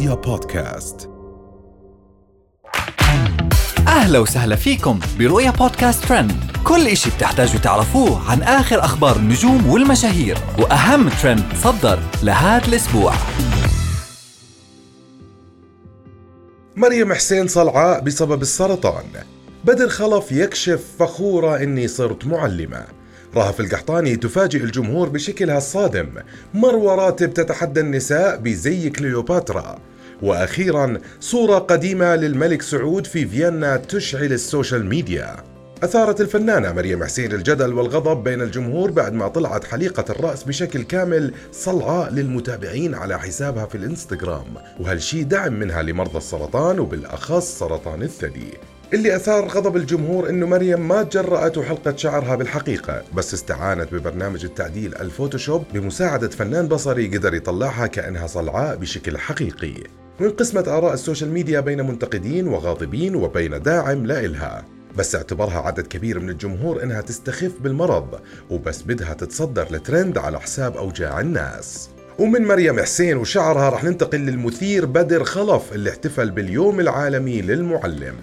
رؤيا بودكاست. أهلا وسهلا فيكم برؤيا بودكاست ترند. كل إشي بتحتاجوا تعرفوه عن آخر أخبار النجوم والمشاهير وأهم ترند صدر لهذا الأسبوع. مريم حسين صلعاء بسبب السرطان. بدر خلف يكشف فخورة إني صرت معلمة. رهف القحطاني تفاجئ الجمهور بشكلها الصادم. مروة راتب تتحدى النساء بزي كليوباترا. وأخيرا صورة قديمة للملك سعود في فيينا تشعل ال social media. أثارت الفنانة مريم حسين الجدل والغضب بين الجمهور بعد ما طلعت حليقة الرأس بشكل كامل صلعاء للمتابعين على حسابها في الإنستغرام. وهالشي دعم منها لمرضى السرطان؟ وبالأخص سرطان الثدي. اللي أثار غضب الجمهور إنه مريم ما تجرأت وحلقت شعرها بالحقيقة بس استعانت ببرنامج التعديل الفوتوشوب بمساعدة فنان بصري قدر يطلعها كأنها صلعاء بشكل حقيقي. وانقسمت آراء ال social media بين منتقدين وغاضبين وبين داعم لإلها بس اعتبرها عدد كبير من الجمهور إنها تستخف بالمرض وبس بدها تتصدر لترند على حساب أوجاع الناس. ومن مريم حسين وشعرها رح ننتقل للمثير بدر خلف اللي احتفل باليوم العالمي للمعلم.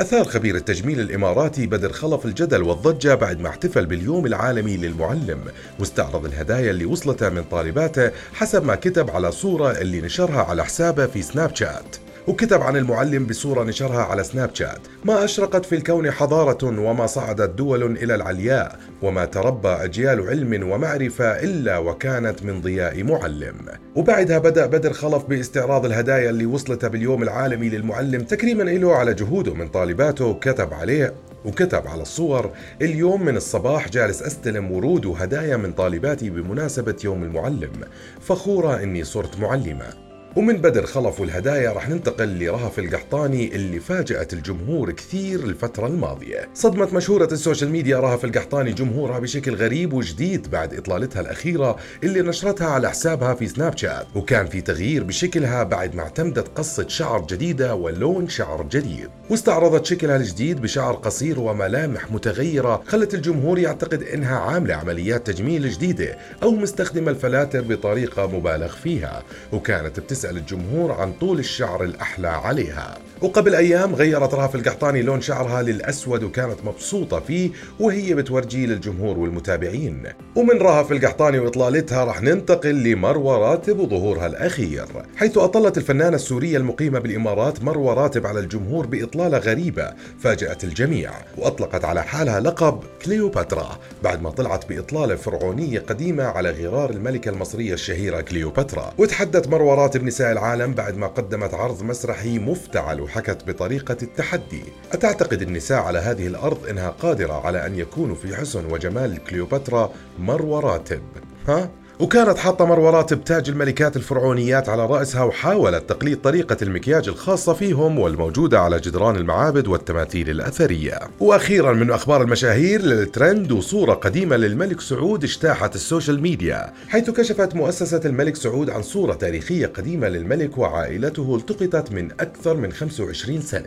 أثار خبير التجميل الإماراتي بدر خلف الجدل والضجة بعد ما احتفل باليوم العالمي للمعلم. واستعرض الهدايا اللي وصلتها من طالباته حسب ما كتب على صورة اللي نشرها على حسابه في سناب شات. وكتب عن المعلم بصورة نشرها على سناب شات ما أشرقت في الكون حضارة وما صعدت دول إلى العلياء وما تربى أجيال علم ومعرفة إلا وكانت من ضياء معلم. وبعدها بدأ بدر خلف باستعراض الهدايا اللي وصلتها باليوم العالمي للمعلم تكريما له على جهوده من طالباته كتب عليه وكتب على الصور اليوم من الصباح جالس أستلم ورود وهدايا من طالباتي بمناسبة يوم المعلم فخورة إني صرت معلمة. ومن بدر خلف الهدايا رح ننتقل لرهف القحطاني اللي فاجأت الجمهور كثير الفترة الماضية. صدمت مشهورة ال social media رهف القحطاني جمهورها بشكل غريب وجديد بعد إطلالتها الأخيرة اللي نشرتها على حسابها في سناب شات. وكان في تغيير بشكلها بعد ما اعتمدت قصة شعر جديدة ولون شعر جديد. واستعرضت شكلها الجديد بشعر قصير وملامح متغيرة خلت الجمهور يعتقد إنها عاملة عمليات تجميل جديدة أو مستخدمة الفلاتر بطريقة مبالغ فيها. وكانت تسأل الجمهور عن طول الشعر الأحلى عليها. وقبل أيام غيرت رهف القحطاني لون شعرها للأسود وكانت مبسوطة فيه وهي بتورجيه للجمهور والمتابعين. ومن رهف القحطاني وإطلالتها رح ننتقل لمروة راتب وظهورها الأخير حيث أطلت الفنانة السورية المقيمة بالإمارات مروة راتب على الجمهور بإطلالة غريبة فاجأت الجميع وأطلقت على حالها لقب كليوباترا بعد ما طلعت بإطلالة فرعونية قديمة على غرار الملكة المصرية الشهيرة كليوباترا. وتحدت مروة راتب نساء العالم بعد ما قدمت عرض مسرحي مفتعل وحكت بطريقة التحدي أتعتقد النساء على هذه الأرض إنها قادرة على أن يكونوا في حسن وجمال كليوباترا مروة راتب ها؟ وكانت حاطة مروة راتب تاج الملكات الفرعونيات على رأسها وحاولت تقليد طريقة المكياج الخاصة فيهم والموجودة على جدران المعابد والتماثيل الأثرية. وأخيرا من أخبار المشاهير للترند وصورة قديمة للملك سعود اجتاحت ال social media حيث كشفت مؤسسة الملك سعود عن صورة تاريخية قديمة للملك وعائلته التقطت من أكثر من 25 سنة.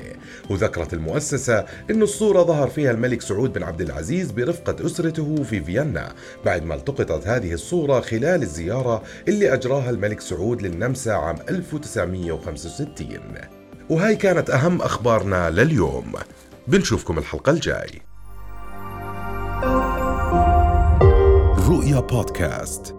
وذكرت المؤسسة أن الصورة ظهر فيها الملك سعود بن عبد العزيز برفقة أسرته في فيينا بعد ما التقطت هذه الصورة خلال الزيارة اللي أجراها الملك سعود للنمسا عام 1965 وهاي كانت أهم أخبارنا لليوم. بنشوفكم الحلقة الجاي. رؤيا بودكاست.